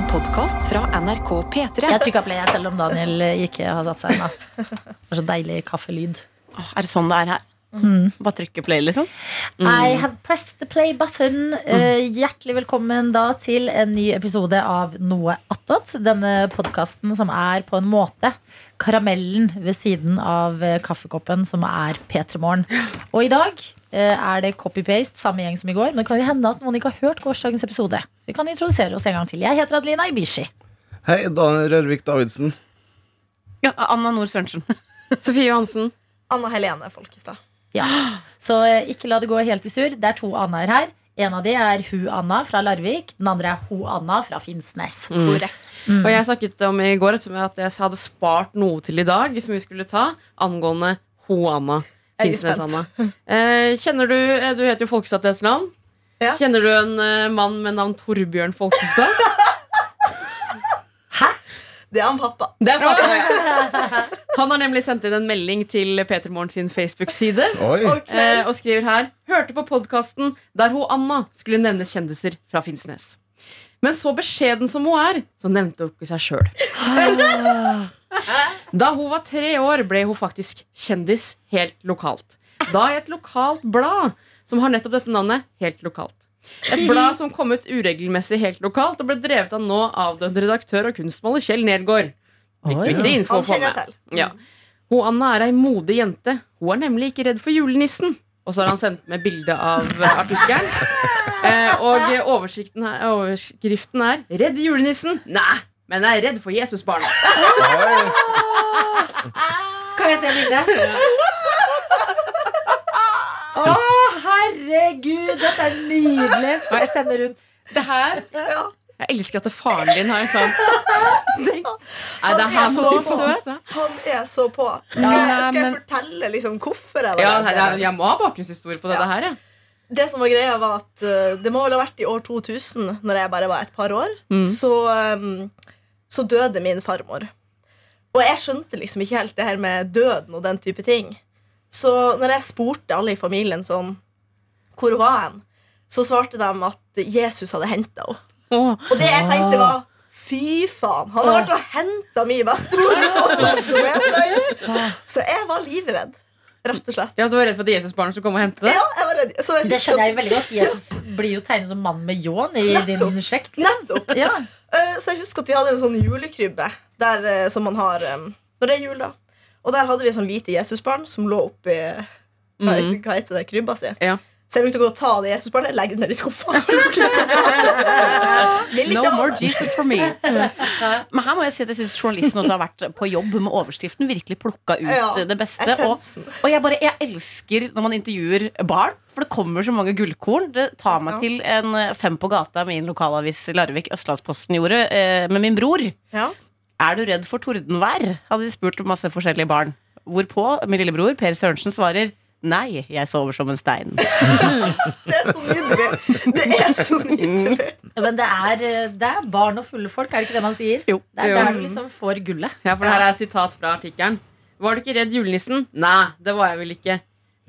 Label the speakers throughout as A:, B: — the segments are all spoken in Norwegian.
A: En podkast fra NRK P3.
B: Jeg trykka play selv om Daniel ikke har satt seg ennå. Det er så deilig kaffelyd.
C: Åh, Er det sånn det er her? Bare trykke play, liksom?
B: I have pressed the play button. Uh, hjertelig velkommen da til en ny episode av Noe attåt. Denne podkasten som er på en måte karamellen ved siden av eh, kaffekoppen, som er P3 Morgen. Og i dag eh, er det copy-paste, samme gjeng som i går. Men det kan jo hende at noen ikke har hørt gårsdagens episode. Vi kan introdusere oss en gang til. Jeg heter Adelina Ibishi.
D: Hei, Dan Rørvik Davidsen.
C: Ja, Anna Nord Sørensen. Sofie Johansen.
E: Anna Helene Folkestad.
B: Ja. Så eh, ikke la det gå helt i surr. Det er to Annaer her. En av de er Hu Anna fra Larvik. Den andre er Ho Anna fra Finnsnes.
E: Korrekt.
C: Og jeg snakket om i går at jeg hadde spart noe til i dag som vi skulle ta, angående Ho Anna.
E: Jeg er spent.
C: Eh, kjenner du eh, Du heter jo Folkestad til etternavn.
E: Ja.
C: Kjenner du en eh, mann med navn Torbjørn Folkestad?
B: Hæ?
E: Det er han pappa.
C: Det er pappa. Han har nemlig sendt inn en melding til Peter Morgen sin Facebook-side.
D: Okay.
C: Eh, og skriver her Hørte på podkasten der hun Anna skulle nevne kjendiser fra Finnsnes. Men så beskjeden som hun er, så nevnte hun ikke seg sjøl. Da hun var tre år, ble hun faktisk kjendis helt lokalt. Da i et lokalt blad som har nettopp dette navnet, helt lokalt. Et blad som kom ut uregelmessig helt lokalt og ble drevet av nå avdød redaktør og kunstmaler Kjell Nedgård.
B: Oi.
C: Viktig info å få med. Ja. Hun Anna er ei modig jente. Hun er nemlig ikke redd for julenissen. Og så har han sendt med bilde av eh, artikkelen. Eh, og oversikten her, overskriften er 'Redd julenissen'. Nei, men jeg er redd for Jesusbarna.
B: Kan jeg se bildet? Å, herregud! Dette er nydelig. Jeg sender rundt.
C: Det her Jeg elsker at faren din har en sånn Nei, det er han
E: du
C: så søt.
E: Han er så på. Skal, jeg, skal jeg fortelle liksom hvorfor jeg var
C: Ja,
E: redd,
C: jeg, jeg må ha bakgrunnshistorie på dette her. Ja.
E: Det som var greia var at uh, Det må vel ha vært i år 2000, Når jeg bare var et par år.
C: Mm.
E: Så, um, så døde min farmor. Og jeg skjønte liksom ikke helt det her med døden og den type ting. Så når jeg spurte alle i familien sånn hvor var hen, så svarte de at Jesus hadde henta henne.
C: Oh.
E: Og det jeg tenkte var Fy faen! Han har vært og henta min bestemor. Så jeg var livredd. Rett og slett.
C: ja, Du var redd for at Jesusbarnet skulle komme og hente det?
E: Ja, jeg var redd. Så jeg
B: Det skjønner jeg veldig godt. Jesus blir jo tegnet som mann med ljåen i
E: Nettopp.
B: din slekt.
E: Nettopp.
B: Ja.
E: Eh, Så jeg husker at vi hadde en sånn julekrybbe der, eh, som man har eh, når det er jul. da Og der hadde vi et sånn lite Jesusbarn som lå oppi
C: mm.
E: Hva heter det, krybba si.
C: Ja.
E: Så jeg brukte å gå og ta det Jesusbarnet legge det ned i skuffa.
F: No more. Jesus for me. Men her må jeg si at jeg syns journalisten også har vært på jobb med overskriften. Virkelig plukka ut
E: Ja,
F: det beste. Og, og jeg, bare, jeg elsker når man intervjuer barn, for det kommer så mange gullkorn. Det tar meg
E: Ja.
F: til en eh, Fem på gata, min lokalavis Larvik, Østlandsposten, gjorde eh, med min bror.
E: Ja.
F: Er du redd for tordenvær? hadde de spurt masse forskjellige barn. Hvorpå min lillebror Per Sørensen svarer Nei, jeg sover som en stein.
E: Det er så nydelig. Det er så nydelig.
B: Men det er, eh, det er barn og fulle folk, er det ikke det man sier?
F: Jo.
B: Det er
C: Jo.
B: der du liksom får gullet.
C: Ja, for det her er et sitat fra artikkelen. Var du ikke redd julenissen? Nei, det var jeg vel ikke.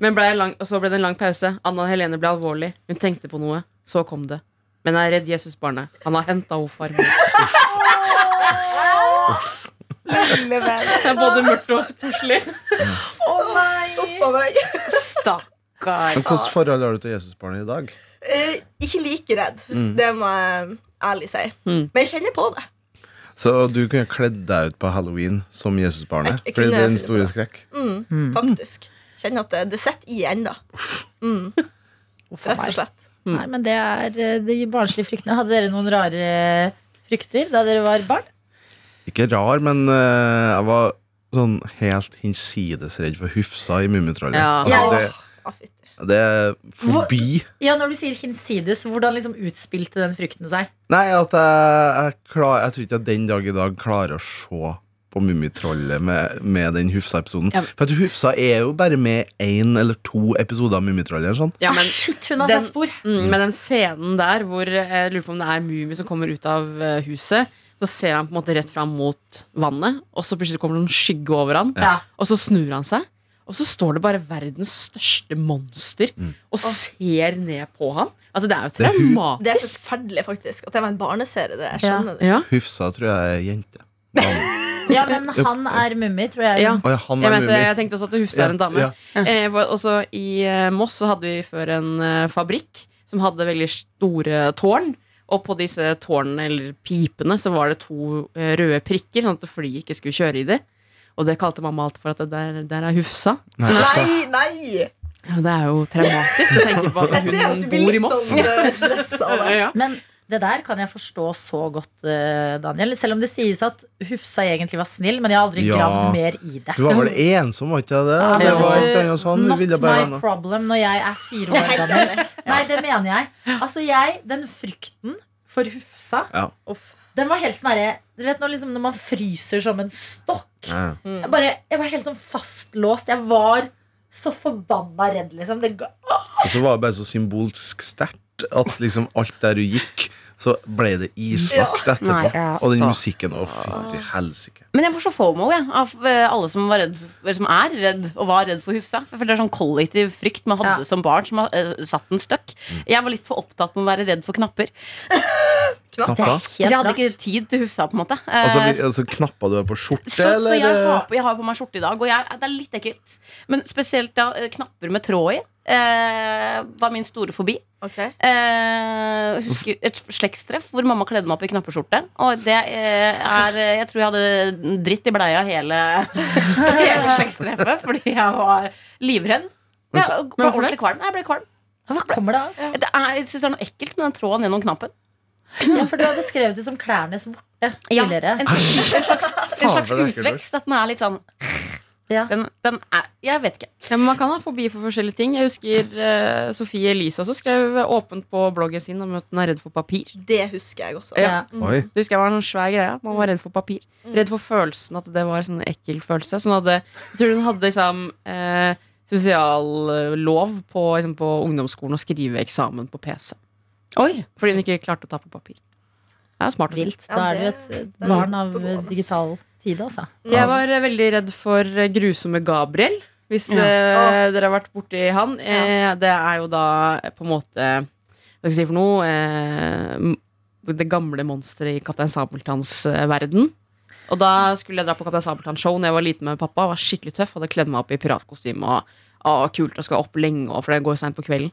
C: Men ble lang, og så ble det en lang pause. Anna Helene ble alvorlig. Hun tenkte på noe. Så kom det. Men jeg er redd Jesusbarnet. Han har henta henne farmor.
E: Lille venn.
C: Det er både mørkt og koselig.
B: Å nei!
F: Stakkar.
D: Men Hvilket forhold har du til Jesusbarnet i dag?
E: Eh, ikke like redd.
D: Mm.
E: Det må jeg ærlig si.
C: Mm.
E: Men jeg kjenner på det.
D: Så du kunne kledd deg ut på halloween som Jesusbarnet? Fordi det er en
E: stor
D: store skrekk.
E: Mm, Faktisk. Kjenner at det, det sitter i ennå. Mm, rett og slett.
B: Nei, men det er eh, de barnslige fryktene. Hadde dere noen rare frykter da dere var barn?
D: Ikke rar, men uh, jeg var sånn helt hinsides redd for Hufsa i Mummitrollet.
C: Ja.
D: Altså, det, det er forbi.
B: Ja, Når du sier hinsides, hvordan liksom utspilte den frykten seg?
D: Nei, at jeg, jeg, klar, jeg tror ikke jeg den dag i dag klarer å se på Mummitrollet med, med den Hufsa-episoden.
F: Ja.
D: For at Hufsa er jo bare med én eller to episoder av Mummitrollet. sånn.
C: Ja,
B: ah,
C: men,
B: shit, hun har
C: den-
B: satt spor!
C: mm, men den scenen der hvor eh, jeg lurer på om det er Mummi som kommer ut av eh, huset, så ser han på en måte rett fram mot vannet, og så plutselig kommer det noen skygge over han,
B: Ja.
C: og så snur han seg. Og så står det bare 'verdens største monster'
D: Mm.
C: og ser ned på han. Altså Det er jo traumatisk.
E: Det er forferdelig, faktisk. At det var en barneserie. Det, jeg skjønner det.
C: Ja.
D: Hufsa tror jeg er jente.
B: Ja, men han er mummi, tror jeg.
C: Ja.
D: Å ja, han
C: Jeg, mente, jeg tenkte også at Hufsa er en dame.
D: Ja,
C: Eh, også I eh, Moss så hadde vi før en eh, fabrikk som hadde veldig store tårn. Og på disse tårnene, eller pipene, så var det to eh, røde prikker, sånn at flyet ikke skulle kjøre i det. Og det kalte mamma alltid for at det der, der er Hufsa.
D: Nei.
E: Nei!
C: Ja, det er jo traumatisk å tenke på at hun bor i Moss.
E: sånn uh, stressa av det.
C: Ja.
B: Men det der kan jeg forstå så godt, eh, Daniel. Selv om det sies at Hufsa egentlig var snill, men jeg har aldri
D: Ja.
B: gravd mer i det.
D: Du var vel ensom, var ikke det?
B: Ja,
D: det var et annet sånn.
B: Not
D: bare
B: my problem når jeg er fire år gammel. Nei, det mener jeg. Altså, jeg, Den frykten for Hufsa,
D: Ja.
B: Den var helt sånn Du vet når, liksom, når man fryser som en stokk.
D: Ja.
B: Jeg, bare, jeg var helt sånn fastlåst. Jeg var så forbanna redd, liksom. Det, ga-
D: Og så var det bare så symbolsk sterkt at liksom alt der du gikk, så ble det islagt etterpå.
F: Nei, ja,
D: Og den musikken, å fytti helsike.
F: Men jeg får så fomo jeg, av eh, alle som, var redd, som er redd og var redd for Hufsa. For det er sånn kollektiv frykt man hadde
B: Ja.
F: som barn som har uh, satt en støkk. Jeg var litt for opptatt med å være redd for knapper.
B: er
F: Så jeg hadde ikke tid til Hufsa. på en måte Eh,
D: Altså, vi, altså knappa du på skjorte,
F: så, så jeg, har på, jeg har på meg skjorte i dag, og jeg, det er litt ekkelt. Men spesielt da, eh, knapper med tråd i eh, var min store fobi.
E: Okay.
F: Eh, husker et slektstreff hvor mamma kledde meg opp i knappeskjorte. Og det eh, er eh, Jeg tror jeg hadde dritt i bleia hele, hele slektstreffet fordi jeg var livredd. Jeg Jeg ble kvalm.
B: Hva kommer det av?
F: Det er, jeg synes det er noe ekkelt med den tråden gjennom knappen.
B: Ja, for du hadde skrevet det som klærnes vorte
F: Ja,
B: tidligere.
F: en, en slags, en slags utvekst. At den er litt sånn
B: Ja.
F: den, den er Jeg vet ikke.
C: Ja, men man kan ha fobi for forskjellige ting. Jeg husker uh, Sofie Elise også skrev åpent på bloggen sin om at hun er redd for papir.
E: Det husker jeg også.
B: Ja.
D: Mm.
C: Det husker jeg var en sånn svær greie. Man var redd for papir. Redd for følelsen at det var en sånn ekkel følelse. Så hun hadde, jeg tror hun hadde liksom uh, sosiallov på, liksom, på ungdomsskolen å skrive eksamen på PC.
F: Oi
C: Fordi hun ikke klarte å ta på papir. Det er smart å si.
B: Vilt. Da er du et barn av digital tid, altså.
C: Jeg var eh, veldig redd for eh, grusomme Gabriel. Hvis
F: Ja.
C: uh, dere har vært borti han. Uh, det er jo da på en måte Hva skal jeg si for noe? Uh, det gamle monsteret i Kaptein Sabeltanns verden. Og da skulle jeg dra på Kaptein Sabeltann-show Når jeg var liten med pappa. Var skikkelig tøff Hadde kledd meg opp i piratkostyme. Og, og kult å skal opp lenge, og for det går seint på kvelden.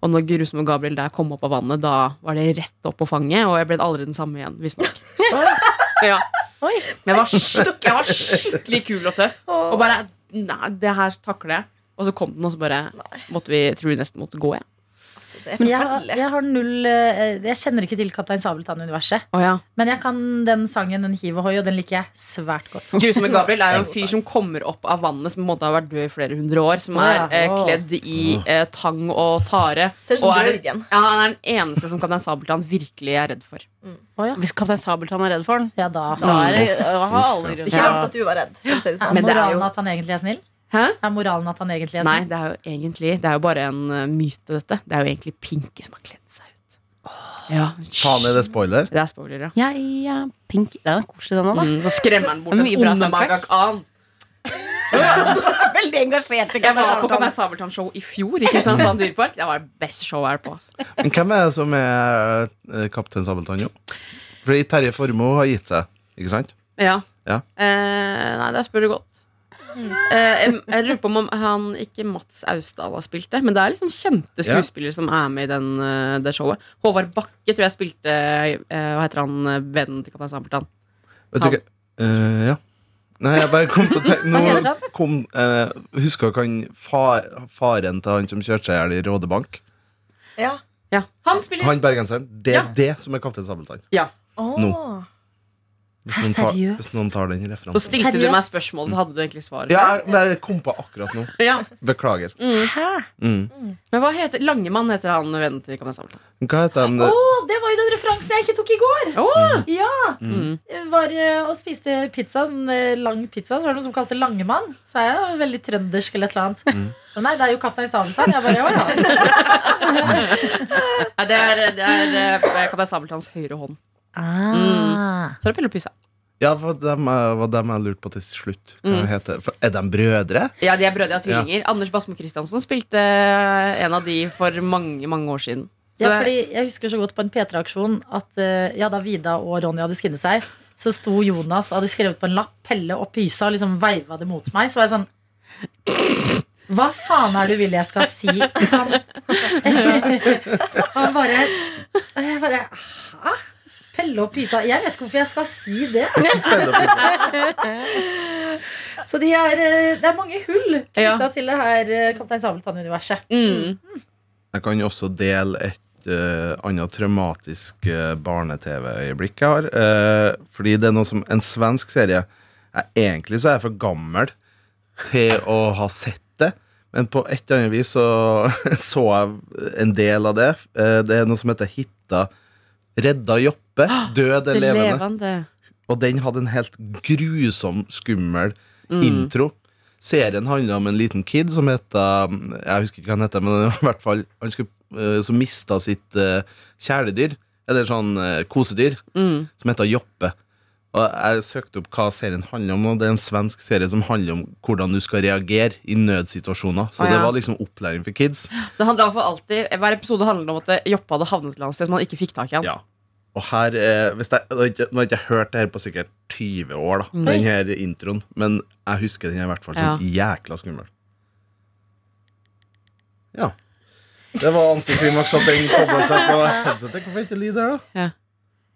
C: Og når grusomme Gabriel der kom opp av vannet, da var det rett opp på fanget. Og jeg ble aldri den samme igjen, visstnok. ja. Jeg var, jeg var skikkelig kul og tøff. Og bare Nei, det her takler jeg. Og så kom den, og så bare måtte vi tror jeg nesten måtte gå. Ja.
E: Det er
B: Men jeg, har- jeg har null eh, Jeg kjenner ikke til Kaptein Sabeltann-universet.
C: Oh, ja.
B: Men jeg kan den sangen, den hiv ohoi, og den liker jeg svært godt.
C: Grusomme Gabriel er jo en fyr som kommer opp av vannet, som på en måte har vært død i flere hundre år. Som er eh, kledd i eh, tang og tare.
E: Ser ut som
C: og er,
E: Draugen.
C: ja, han er den eneste som Kaptein Sabeltann virkelig er redd for.
F: Hvis Kaptein Sabeltann er redd for den,
B: Ja, da.
F: da er det å,
E: Ikke rart at du var redd. Si det
B: Er
E: sånn.
C: Men det er jo-
B: at han egentlig er snill?
C: Hæ?
B: Er moralen at han egentlig er
C: Nei, det er jo egentlig Det er jo bare en eh, myte, dette. Det er jo egentlig Pinky som har kledd seg ut. Ja.
D: Faen, er det spoiler?
C: Det er spoiler, ja.
F: ja, er Pinky. Det er koselig, den òg, da.
C: Mm, så skremmer han bort
F: en
C: den onde. Maga Khan.
F: Veldig engasjert.
C: Jeg var på Kaptein Sabeltann-show i fjor i Kristiansand dyrepark. Det var det beste showet har på. Altså.
D: Men hvem er det som er eh, kaptein Sabeltann, jo? Fordi Terje Formoe har gitt seg, ikke sant?
C: Ja.
D: Ja.
C: Eh, nei, der spør du godt. Eh, jeg, jeg lurer på om han ikke Mats Austdal har spilt det, men det er liksom kjente
D: Ja.
C: skuespillere som er med i den, eh, det showet. Håvard Bakke tror jeg spilte eh, Hva heter han, vennen til Kaptein Sabeltann?
D: Vet du ikke? Eh, ja. Nei, jeg bare kom til å tenke Nå kom uh, Husker dere han far, faren til han som kjørte seg i hjel i Rådebank?
E: Ja.
C: Ja, Han spiller
D: Han bergenseren. Det er
C: Ja.
D: det som er kaptein Sabeltann.
E: Åh.
D: Nå. Hvis
B: Hæ,
D: noen tar,
B: seriøst?
D: hvis noen tar den
C: Så
D: stilte
C: stilte du meg spørsmål, så hadde du egentlig svaret.
D: Ja, jeg kom på akkurat nå.
C: Ja.
D: Beklager.
B: Hæ?
D: Mm.
C: Men hva heter Langemann heter han vennen til Kaptein Sabeltann.
D: Hva heter han?
B: Å, det var jo den referansen jeg ikke tok i går! Ja,
C: Mm.
B: var eh, og spiste pizza, sånn eh, lang pizza, så var det noen som kalte Langemann. Så er jeg veldig trøndersk eller et eller annet. Men nei, det er jo Kaptein Sabeltann. Jeg bare, ja, ja.
C: Det er, det er eh, Kaptein Sabeltanns høyre hånd.
B: Ah.
C: Så er det Pelle Pysa.
D: Ja, for dem, er- var dem jeg lurte på til slutt. Hva
C: Mm.
D: heter for, Er de brødre?
C: Ja, de er brødre av tvillinger. Anders Basmo Christiansen spilte en av de for mange, mange år siden. Så
B: Ja,
C: det-
B: fordi Jeg husker så godt på en P3-aksjon at eh, ja, da Vida og Ronny hadde skinnet seg, så sto Jonas og hadde skrevet på en lapp 'Pelle og Pysa' og liksom veiva det mot meg. Så var jeg sånn Hva faen er det du vil jeg skal si? Sånn. Han bare Jeg bare Hæ? Pelle og Pysa? Jeg vet ikke hvorfor jeg skal si det. Så de er, eh, det er mange hull knytta
C: Ja.
B: til det her eh, Kaptein Sabeltann-universet.
C: mm.
D: Jeg kan også dele et uh, annet traumatisk uh, barne-TV-øyeblikk jeg har. Uh, fordi det er noe som en svensk serie jeg, Egentlig så er jeg for gammel til å ha sett det. Men på et eller annet vis så så jeg en del av det. Uh, det er noe som heter Hitta Redda Joppe. Død eller levende.
C: levende.
D: Og den hadde en helt grusom, skummel
C: Mm.
D: intro. Serien handla om en liten kid som heter Jeg husker ikke hva han heter, men i hvert fall han skulle, eh, som mista sitt uh, kjæledyr, eller sånn uh, kosedyr,
C: Mm.
D: som heter Joppe. Og Jeg søkte opp hva serien handler om, og det er en svensk serie som handler om hvordan du skal reagere i nødsituasjoner. Så
C: ah, ja.
D: det var liksom opplæring for kids.
C: Det handler for alltid Hver episode handler om at Joppe hadde havnet et eller annet sted som han ikke fikk tak i. han
D: Ja. Og her, eh, hvis jeg, Nå har ikke- jeg hørt det her på sikkert 20 år, da
C: Nei.
D: den her introen. Men jeg husker den her i hvert fall som jækla skummel. Ja. Det var antiklimaks at den kobla seg på headsetet. Hvorfor ikke lyd her, da?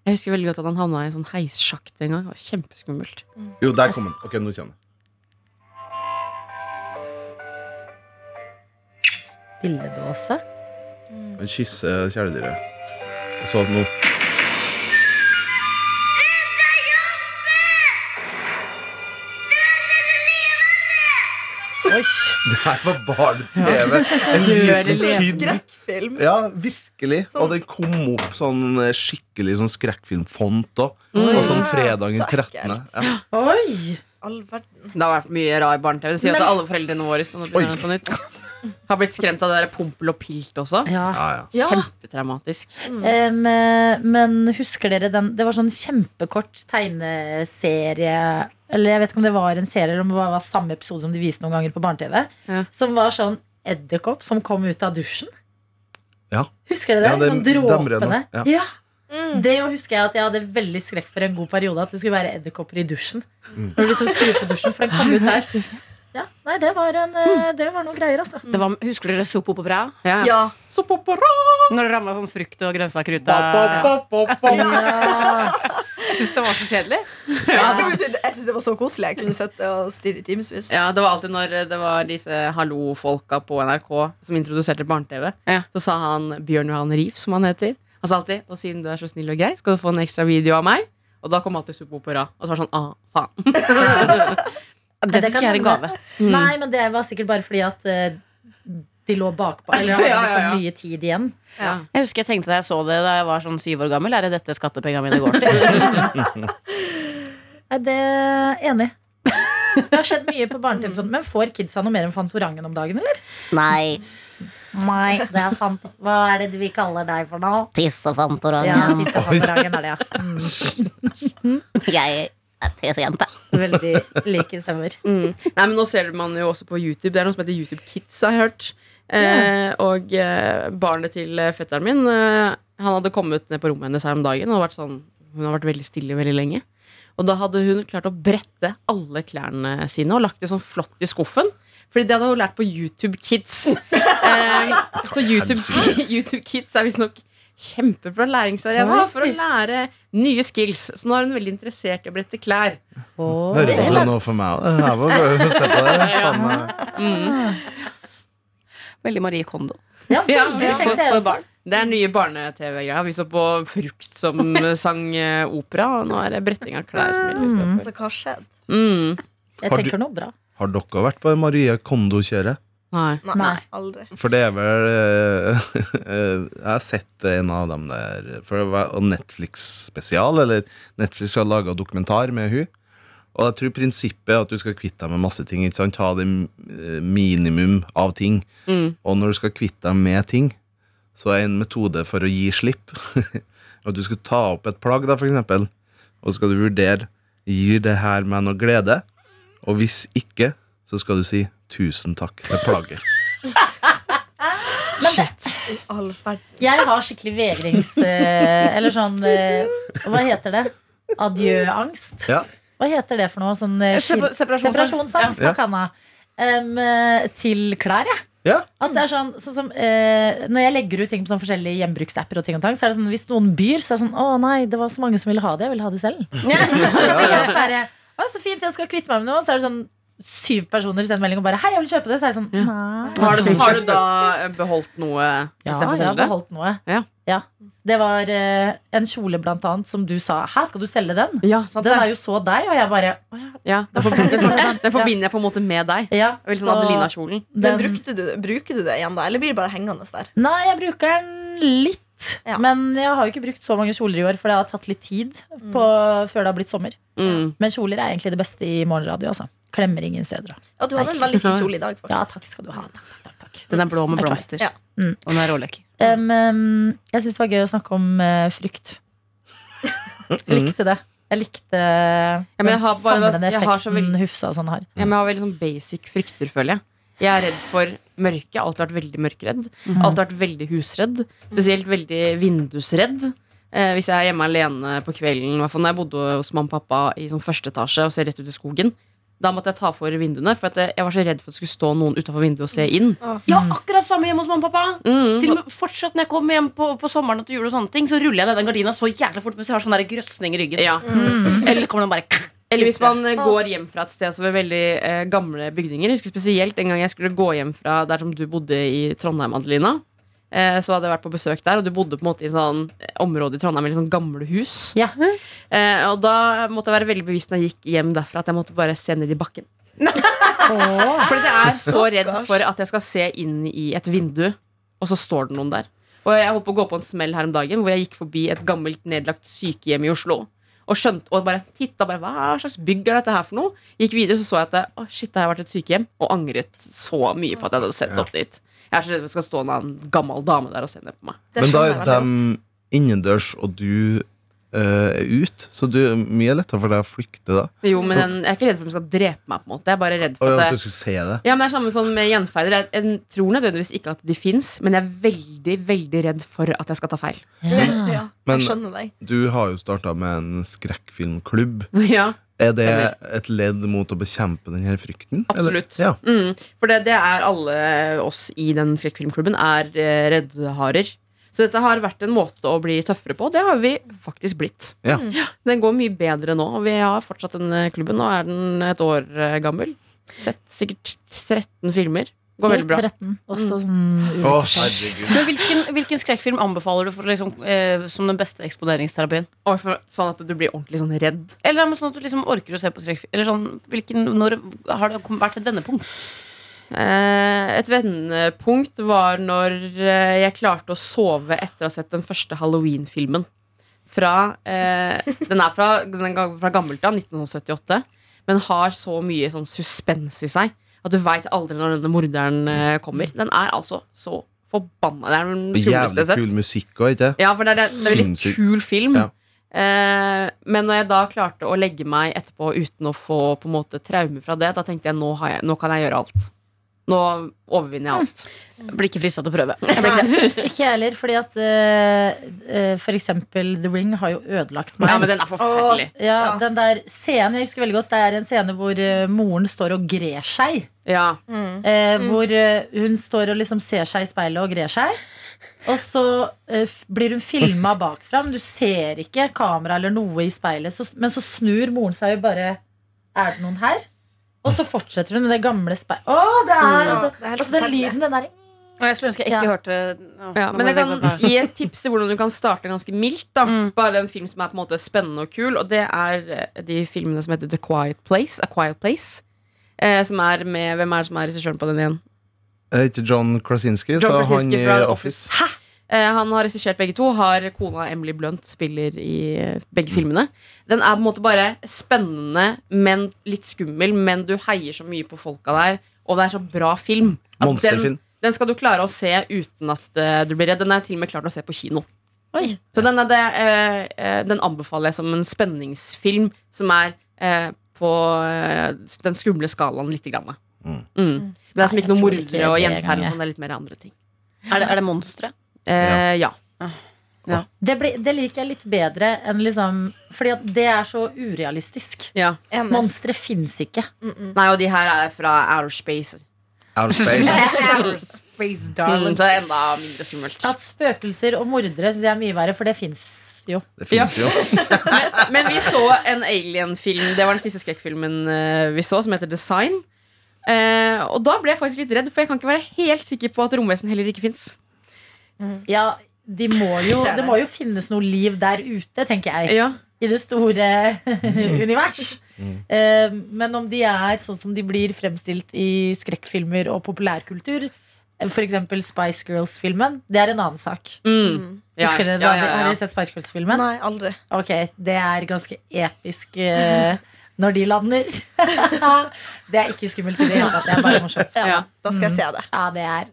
C: Jeg husker veldig godt at han havna i en sånn heissjakt en gang. Det var kjempeskummelt.
D: Jo, der kom den. Ok, nå kjenner Spilledåse?
B: Billedåse.
D: En kysse kjæledyret. Og så nå Det her var barne-TV. En liten.
E: Skrekkfilm.
D: Ja, virkelig.
E: Sånn.
D: Og det kom opp sånn eh, skikkelig sånn skrekkfilmfont òg.
C: Mm.
D: Og sånn fredagen 13.
E: ekkelt.
D: Ja.
B: Oi.
E: All verden.
C: Det har vært mye rar barne-TV. Det sier
B: Men-
C: at alle foreldrene våre som nå begynner på nytt har blitt skremt av det der Pompel og Pilt også.
B: Ja.
D: Ja.
C: Kjempetraumatisk.
B: Em, eh, men husker dere den Det var sånn kjempekort tegneserie Eller jeg vet ikke om det var en serie Eller om det var samme episode som de viste noen ganger på barne-TV.
C: Ja.
B: Som var sånn edderkopp som kom ut av dusjen.
D: Ja.
B: Husker dere det?
D: Ja, det
B: sånn dråpene.
D: Ja.
B: Ja.
E: Mm.
B: Det jo husker jeg at jeg hadde veldig skrekk for en god periode. At det skulle være edderkopper i dusjen.
D: Mm.
B: Når du liksom skrur på dusjen, for den kom ut der. Ja, nei, det var, en, eh, det var noen greier, altså.
F: Det var, husker dere Soap Opera?
C: Ja.
E: Ja.
C: Så!
F: Når det ramla sånn frukt og grønnsaker ut av.
B: Ja.
F: Jeg syns det var så kjedelig.
E: Skulle jeg syns det var så koselig. Jeg kunne sett det og stirre i timevis.
C: Ja, det var alltid når det var disse hallo-folka på NRK som introduserte barne-TV.
F: Ja.
C: Så sa han Bjørn Johan Rief, som han heter. Han sa alltid Og siden du er så snill og grei, skal du få en ekstra video av meg. Og da kom alltid Superopera. Og så var det sånn ah, faen.
F: Det
B: det
F: syns jeg er en gave. Mm.
B: Nei, men det var sikkert bare fordi at uh, de lå bakpå. Eller hadde
C: Ja, ja,
B: sånn
C: ja.
B: mye tid igjen.
E: Ja.
F: Jeg husker jeg tenkte da jeg så det da jeg var sånn syv år gammel. Er det dette skattepengene mine går til?
B: Nei, det er enig. Det har skjedd mye på barne-TV-fronten. Men får kidsa noe mer enn Fantorangen om dagen, eller?
F: Nei.
B: Nei, det er fant... Hva er det vi kaller deg for nå? Ja,
F: Tissefantorangen.
B: disse Fantorangen er det, ja. Mm.
F: Jeg tissejente.
B: Veldig like stemmer.
C: Mm. Nei, men Nå ser man jo også på YouTube. Det er noe som heter YouTube Kids, har jeg hørt. Eh, og eh, barnet til eh, fetteren min eh, Han hadde kommet ned på rommet hennes her om dagen. Og vært sånn, hun har vært veldig stille veldig lenge. Og da hadde hun klart å brette alle klærne sine og lagt det sånn flott i skuffen. Fordi det hadde hun lært på YouTube Kids. Eh, så YouTube, YouTube Kids er visstnok kjempebra læringsarena
B: Oi.
C: for å lære nye skills. Så nå er hun veldig interessert i å brette klær.
B: Oh.
D: Høres ut som noe for meg. òg. her var gøy å se på det. Faen.
F: Veldig Marie Kondo.
B: Ja,
C: Ja,
B: veldig,
C: for-
F: for barn.
C: Det er nye barne-TV-greier. Vi så på Frukt som sang eh, opera, og nå er det bretting av klær som gjelder. Mm.
E: Så hva har?
C: Mm.
B: Jeg tenker noe bra.
D: Har dere vært på Marie Kondo-kjøret?
C: Nei.
E: Nei,
B: Nei.
E: aldri.
D: For det er vel eh, eh, Jeg har sett en av dem der For det var Netflix-spesial, eller Netflix har laga dokumentar med hun Og jeg tror prinsippet er at du skal kvitte deg med masse ting. Ikke sant? Ta det eh, minimum av ting.
C: Mm.
D: Og når du skal kvitte deg med ting, så er en metode for å gi slipp at du skal ta opp et plagg, da, for eksempel, og så skal du vurdere Gir det her meg noe glede? Og hvis ikke, så skal du si tusen takk plager'.
B: Men det,
E: I all
B: jeg har skikkelig vegrings... eh, eller sånn eh, Hva heter det? Adjø-angst?
D: Ja.
B: Hva heter det for noe? Sånn eh,
F: separasjonsangst.
B: separasjonsangst.
D: Ja.
B: Em, eh, til klær, jeg.
D: Ja.
B: At det er sånn, sånn som, eh, Når jeg legger ut ting på sånn forskjellige gjenbruksapper, og ting og tang, så er det sånn, hvis noen byr, så er det sånn Å nei, det var så mange som ville ha det. Jeg ville ha det selv. ja, ja, ja. Å, så fint, jeg skal kvitte meg med noe. Så er det sånn syv personer sender melding og bare Hei, jeg vil kjøpe det. Så er jeg sånn Nei.
C: Har du, har du da eh, beholdt noe
B: Ja, jeg har
C: det?
B: beholdt noe.
C: Ja.
B: Det var uh, en kjole, blant annet, som du sa Hæ, skal du selge den?
C: Ja,
B: Den er jo så deg, og jeg bare Å ja.
C: Ja, den forbinder, den forbinder jeg på en måte med deg.
B: ja
C: Veldig sånn
B: så
C: Adelina-kjolen.
E: Men
B: den-
E: brukte du, bruker du det igjen, da? Eller blir det bare hengende der?
B: Nei, jeg bruker den litt.
E: Ja.
B: Men jeg har jo ikke brukt så mange kjoler i år, for det har tatt litt tid på, før det har blitt sommer.
C: Mm.
B: Men kjoler er egentlig det beste i morgenradio. Altså. Klemmer ingen steder.
E: Ja, du hadde en veldig fin kjole i dag,
B: Ja, takk skal du ha. Takk, takk, takk.
F: Den er blå med
B: er
F: blomster.
E: Ja.
B: Mm.
F: Og den er rålekker.
B: Em, jeg syns det var gøy å snakke om uh, frykt. Jeg likte det. Jeg likte
C: men jeg har
B: den
C: bare-
B: samlende effekten
C: veldig-
B: Hufsa og sånn har.
C: Ja, men jeg har veldig sånn basic frykter, føler jeg. Jeg er redd for mørke. Jeg har alltid vært veldig mørkredd. Alltid vært veldig husredd. Spesielt veldig vindusredd. Eh, hvis jeg er hjemme alene på kvelden, i hvert fall når jeg bodde hos mamma og pappa i sånn første etasje og ser rett ut i skogen, da måtte jeg ta for vinduene, for at jeg var så redd for at det skulle stå noen utafor vinduet og se inn.
F: Ja, akkurat samme hjemme hos mamma og pappa.
C: Mm.
F: Til og med fortsatt når jeg kommer hjem på, på sommeren og til jul, og sånne ting så ruller jeg ned den gardina så jævlig fort mens jeg har sånn der grøsning i ryggen.
C: Ja.
F: Eller så kommer den bare
C: Eller hvis man eh, går hjem fra et sted som er veldig eh, gamle bygninger. Jeg husker spesielt en gang jeg skulle gå hjem fra der som du bodde i Trondheim, Adelina. Eh, så hadde jeg vært på besøk der, og du bodde på en måte i sånn eh, område i Trondheim med litt sånn gamle hus.
B: Ja.
C: Eh, og da måtte jeg være veldig bevisst når jeg gikk hjem derfra at jeg måtte bare se ned i bakken.
B: Åh.
C: Fordi jeg er så redd for at jeg skal se inn i et vindu, og så står det noen der. Og jeg holdt på å gå på en smell her om dagen hvor jeg gikk forbi et gammelt nedlagt sykehjem i Oslo. Og skjønte, og bare titta bare, hva slags bygg er dette her for noe? Gikk videre, så så jeg at det, å shit, det har vært et sykehjem. Og angret så mye på at jeg hadde sett opp dit. Jeg er så redd det skal stå en annen gammel dame der og se ned på meg.
D: Men da er de innendørs, og du eh, er ute. Så du er mye lettere for deg å flykte da.
C: Jo, men den, Jeg er ikke redd for at de skal drepe meg. på en måte Jeg er bare redd for
D: at
C: at
D: du
C: det,
D: skulle se det.
C: ja, men det er samme som med gjenferder. Jeg, jeg tror nødvendigvis ikke at de fins, men jeg er veldig veldig redd for at jeg skal ta feil.
E: Ja,
D: Men-
E: jeg skjønner deg.
D: Du har jo starta med en skrekkfilmklubb.
C: ja
D: Er det et ledd mot å bekjempe denne frykten?
C: Absolutt.
D: Ja.
C: Mm, for det, det er alle oss i den skrekkfilmklubben er eh, reddeharer. Så dette har vært en måte å bli tøffere på. Det har vi faktisk blitt.
D: Ja.
C: Den går mye bedre nå, vi har fortsatt den eh, klubben. Nå er den et år eh, gammel. Sett sikkert 13 filmer. Går veldig bra.
B: 13. Også sånn mm.
D: oh.
F: Men hvilken, hvilken skrekkfilm anbefaler du for, liksom, eh, som den beste eksponeringsterapien?
C: Og for, sånn at du blir ordentlig sånn redd.
F: Eller sånn at du liksom orker å se på skrekkfilm? Eller sånn, hvilken, når har det vært et vendepunkt?
C: Eh, et vendepunkt var når eh, jeg klarte å sove etter å ha sett den første Halloween-filmen. Fra, eh, den er fra, den er fra gammelt av, 1978, men har så mye sånn suspens i seg at du veit aldri når denne morderen eh, kommer. Den er altså så forbanna. Det er den skumleste jeg
D: Jævlig
C: sett.
D: kul musikk òg, ikke
C: Ja, for det er, det er en veldig kul film.
D: Ja.
C: Eh, men når jeg da klarte å legge meg etterpå uten å få på en måte traume fra det, da tenkte jeg nå, har jeg, nå kan jeg gjøre alt. Nå overvinner jeg alt.
F: Blir ikke frista til å prøve.
B: Ikke jeg heller, fordi at uh, uh, for eksempel The Ring har jo ødelagt meg.
C: Ja, men den er forferdelig.
B: Ja,
E: Ja.
B: den der scenen, jeg husker veldig godt Det er en scene hvor uh, moren står og grer seg.
C: Ja.
E: Mm.
B: Eh, Hvor hun står og liksom ser seg i speilet og grer seg. Og så f- blir hun filma bakfra, men du ser ikke kamera eller noe i speilet. Så, men så snur moren seg jo bare Er det noen her? Og så fortsetter hun med det gamle speilet. Å, det er altså,
E: det er
B: altså Den lyden, den der
F: Og jeg skulle ønske jeg ikke
B: Ja.
F: hørte
C: Ja, men jeg kan gi et tips til hvordan du kan starte ganske mildt. da
F: Mm.
C: Bare en film som er på en måte spennende og kul. Og det er eh, de filmene som heter The Quiet Place. A Quiet Place eh, Som er med Hvem er det som er regissøren på den igjen?
D: Heter John Krasinski,
C: John
D: så han
C: Krasinski
D: i Office.
C: Office. Eh, han har regissert begge to. Har kona Emily Blunt spiller i eh, begge filmene. Den er på en måte bare spennende, men litt skummel. Men du heier så mye på folka der, og det er så bra film. at Den, den skal du klare å se uten at uh, du blir redd. Den er til og med klart å se på kino.
B: Oi.
C: Så den, er det, uh, eh, den anbefaler jeg som en spenningsfilm som er uh, på eh, den skumle skalaen lite grann.
D: Mm.
C: Mm. Det er som ikke noe mordere og gjenferd sånn. Det er litt mer andre ting.
F: Er det, er det monstre?
C: Eh, ja.
B: Det, ble, det liker jeg litt bedre enn liksom Fordi at det er så urealistisk.
C: ja.
B: Monstre fins ikke.
C: Nei, og de her er fra outer space.
D: Outer space.
C: outer space, darling. Mm, så det er enda mindre skummelt.
B: At spøkelser og mordere syns jeg er mye verre, for det fins jo.
D: Det fins jo.
C: Men, men vi så en alien-film. Det var den siste skrekkfilmen eh, vi så, som heter Design. Eh, og da ble jeg faktisk litt redd, for jeg kan ikke være helt sikker på at romvesen heller ikke fins.
B: Ja, de må jo,
E: det.
B: må jo finnes noe liv der ute, tenker jeg.
C: Ja.
B: I det store univers. Eh, men om de er sånn som de blir fremstilt i skrekkfilmer og populærkultur, f.eks. Spice Girls-filmen, det er en annen sak.
C: Mm. Ja,
B: Husker dere,
C: ja, ja,
B: Har dere sett Spice Girls-filmen?
E: Nei, aldri.
B: Ok, det er ganske episk eh, når de lander. det er ikke skummelt i det hele tatt. Det er bare morsomt.
E: Ja,
C: Ja.
E: Da skal jeg se det.
B: Ja, det er,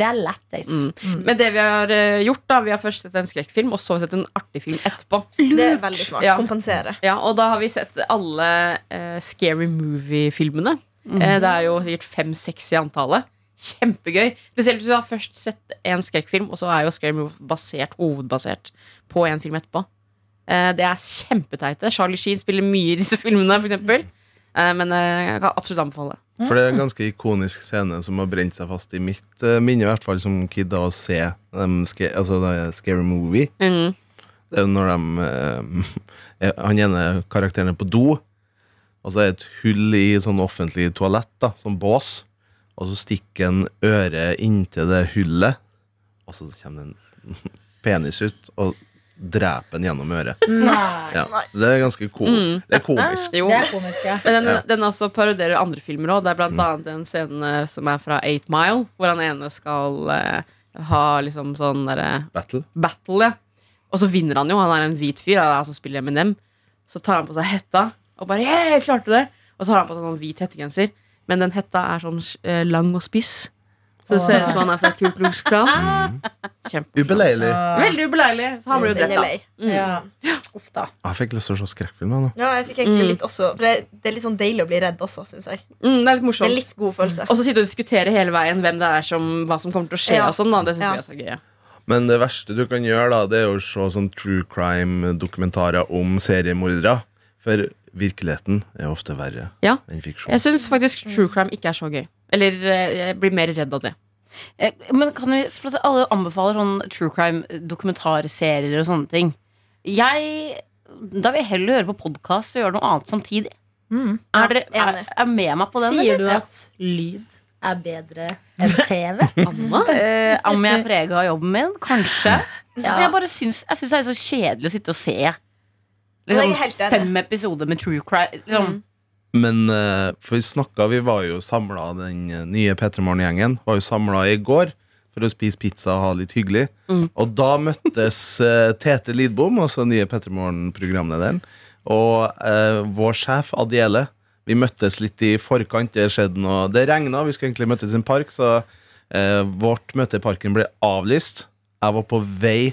B: det er lættis.
C: Mm. Men det vi har eh, gjort, da Vi har først sett en skrekkfilm, og så har vi sett en artig film etterpå.
E: Det er veldig smart.
C: Ja.
E: Kompensere.
C: Ja, Og da har vi sett alle uh, Scary Movie-filmene. Eh, det er jo sikkert fem-seks i antallet. Kjempegøy. Spesielt hvis du har først sett en skrekkfilm, og så er jo Scary Movie basert, hovedbasert på en film etterpå. Eh, det er kjempeteite. Charlie Sheen spiller mye i disse filmene, for. Eh, men eh, jeg kan absolutt anbefale.
D: For det er en ganske ikonisk scene som har brent seg fast i mitt minne, i hvert fall som kid, da, å se um, sca altså, det Scary Movie.
C: Mm.
D: Det er jo når de er- Han ene karakteren er på do, og så er det et hull i sånn offentlig toalett, da, sånn bås, og så stikker en øre inntil det hullet, og så kommer det en penis ut og dreper den gjennom øret.
B: Nei.
D: Ja. Det er ganske ko
C: Mm.
D: Det er komisk.
C: Jo.
B: Det er komisk, ja.
C: Men den, den også parodierer andre filmer òg. Det er blant annet en scene som er fra Eight Mile, hvor han ene skal uh, ha liksom sånn derre
D: Battle.
C: battle, ja. Og så vinner han jo. Han er en hvit fyr han er han som spiller Eminem. Så tar han på seg hetta og bare yeah, jeg klarte det! Og så har han på seg sånn hvit hettegenser. Men den hetta er sånn uh, lang og spiss. Så det ser ut som han er fra Ku Klux Klan.
D: Ubeleilig.
C: Veldig ubeleilig. Så han blir jo da. Mm.
B: ja. Uff da.
D: Jeg fikk lyst til å se skrekkfilm. nå.
E: Ja, jeg fikk egentlig
C: Mm.
E: litt også For det, det er litt sånn deilig å bli redd også, syns jeg.
C: Mm, det er litt
E: Det er litt god følelse.
C: Og så sitte og diskutere hele veien hvem det er som, hva som kommer til å skje.
E: Ja.
C: og sånn da. Det syns
E: Ja.
C: jeg er så gøy. Ja.
D: Men det verste du kan gjøre, da, det er å se sånn true crime-dokumentarer om seriemordere. For virkeligheten er ofte verre
C: Ja.
D: enn fiksjon.
C: Jeg syns faktisk true crime ikke er så gøy. Eller eh, jeg blir mer redd av det.
F: Eh, Men kan vi, for at alle anbefaler sånn true crime dokumentarserier og sånne ting. Jeg Da vil jeg heller høre på podkast og gjøre noe annet samtidig.
B: Mm.
F: Er dere er, er med meg på den?
B: Sier
F: eller?
B: du at lyd er bedre enn TV?
C: Anna?
F: Eh, om jeg er prega av jobben min? Kanskje.
B: Ja.
F: Men jeg bare syns, jeg syns det er så kjedelig å sitte og se liksom, fem episoder med true crime. Liksom.
D: Men eh, for vi snakka, vi var jo samla, den eh, nye P3 Morgen-gjengen var jo samla i går for å spise pizza og ha litt hyggelig.
C: Mm.
D: Og da møttes eh, Tete Lidbom, den nye P3 Morgen-programlederen, og eh, vår sjef Adiele. Vi møttes litt i forkant. Det skjedde noe Det regna, vi skulle egentlig møtes i en park, så eh, vårt møte i parken ble avlyst. Jeg var på vei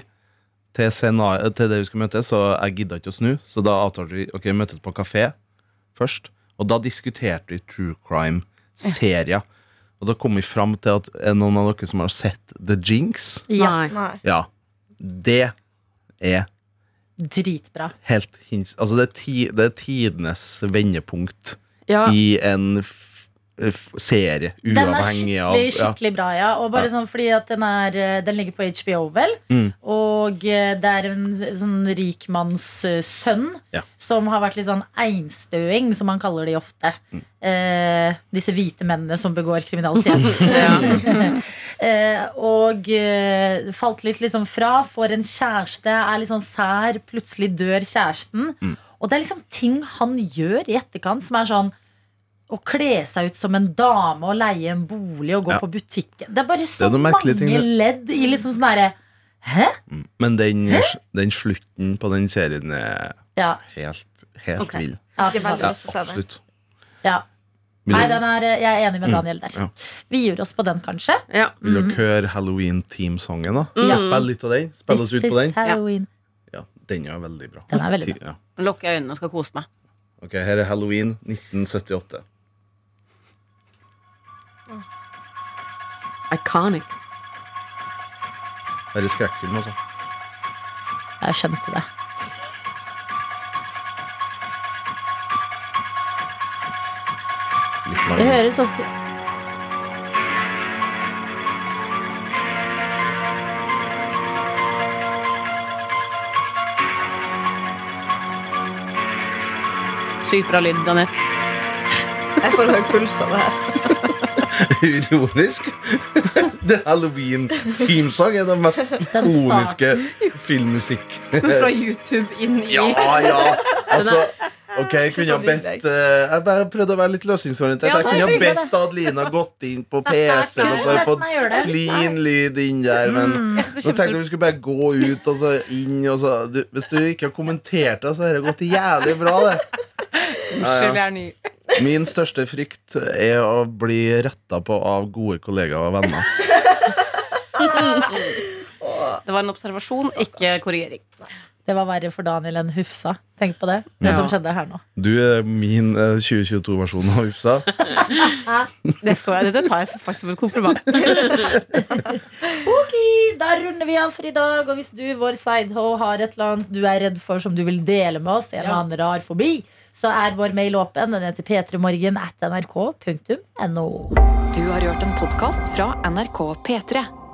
D: til, til det vi skulle møtes, så jeg gidda ikke å snu. Så da avtalte vi Ok, møtes på kafé først. Og da diskuterte vi true crime-serier. Og da kom vi fram til at er noen av dere som har sett The Jinx?
B: Ja,
C: Nei.
D: Ja. Det er
B: dritbra.
D: helt hins... Altså, det er, ti, det er tidenes vendepunkt
C: Ja.
D: i en f uavhengig av
B: Den er skikkelig, skikkelig bra, ja. Og bare
D: Ja.
B: sånn fordi at den, er, eh, den ligger på HBO, vel.
D: Mm.
B: Og eh, det er en sånn rikmannssønn
D: Ja.
B: som har vært litt sånn einstøing, som man kaller de ofte.
D: Mm.
B: Eh, disse hvite mennene som begår kriminalitet. eh, og eh, falt litt liksom fra, får en kjæreste, er litt sånn sær, plutselig dør kjæresten.
D: Mm.
B: Og det er liksom ting han gjør i etterkant som er sånn å kle seg ut som en dame og leie en bolig og gå
D: Ja.
B: på butikken. Det er bare så
D: er
B: mange
D: ting,
B: ledd i liksom sånn herre Hæ?
D: Mm. Men den, den slutten på den serien er
B: Ja.
D: helt, helt
F: okay.
D: vill.
B: ja.
D: Ja, absolutt.
B: ja. Nei, den er, jeg er enig med
D: Mm,
B: Daniel der.
D: ja.
B: Vi gir oss på den, kanskje.
C: Ja.
D: vil
B: Mm.
D: dere høre Halloween-teamsongen, da?
B: Mm.
D: Spill litt av den. Spill oss ut på den.
B: Halloween.
D: Ja, den er veldig bra.
B: Den er veldig bra.
D: Ja.
F: Lukker jeg øynene og skal kose meg.
D: Ok, Her er Halloween 1978.
C: Iconic.
D: det er skrekkfilm, altså.
B: Jeg skjønte det.
D: Litt
B: Det høres også
F: Sykt bra lyd, Daniel.
E: Jeg får høy puls av det her.
D: Ironisk. The Halloween teamsang er den mest ikoniske filmmusikk.
F: Fra YouTube inn i
D: Ja, ja. Altså, ok, jeg kunne ha bedt eh, Jeg bare prøvde å være litt løsningsorientert. Jeg kunne ha bedt Adelina gått inn på PC-en og så har jeg fått clean lyd inn der. Men
F: er
D: nå tenkte jeg vi skulle bare gå ut og så inn. Og så, du, hvis du ikke har kommentert det, så har det gått jævlig bra, det.
F: Unnskyld, jeg er ny.
D: Min største frykt er å bli retta på av gode kollegaer og venner.
F: Det var en observasjon, ikke korrigering.
B: Det var verre for Daniel enn Hufsa. Tenk på det. Det
F: Ja.
B: som skjedde her nå.
D: Du er min eh, 2022-versjon av Hufsa.
F: Det så jeg, Dette tar jeg faktisk som et kompliment.
B: Ok, Da runder vi av for i dag. Og hvis du, vår sideho, har et eller annet du er redd for som du vil dele med oss, en eller annen rar fobi, så er vår mail åpen. Den heter p3morgen at nrk.no.
A: Du har hørt en podkast fra NRK P3.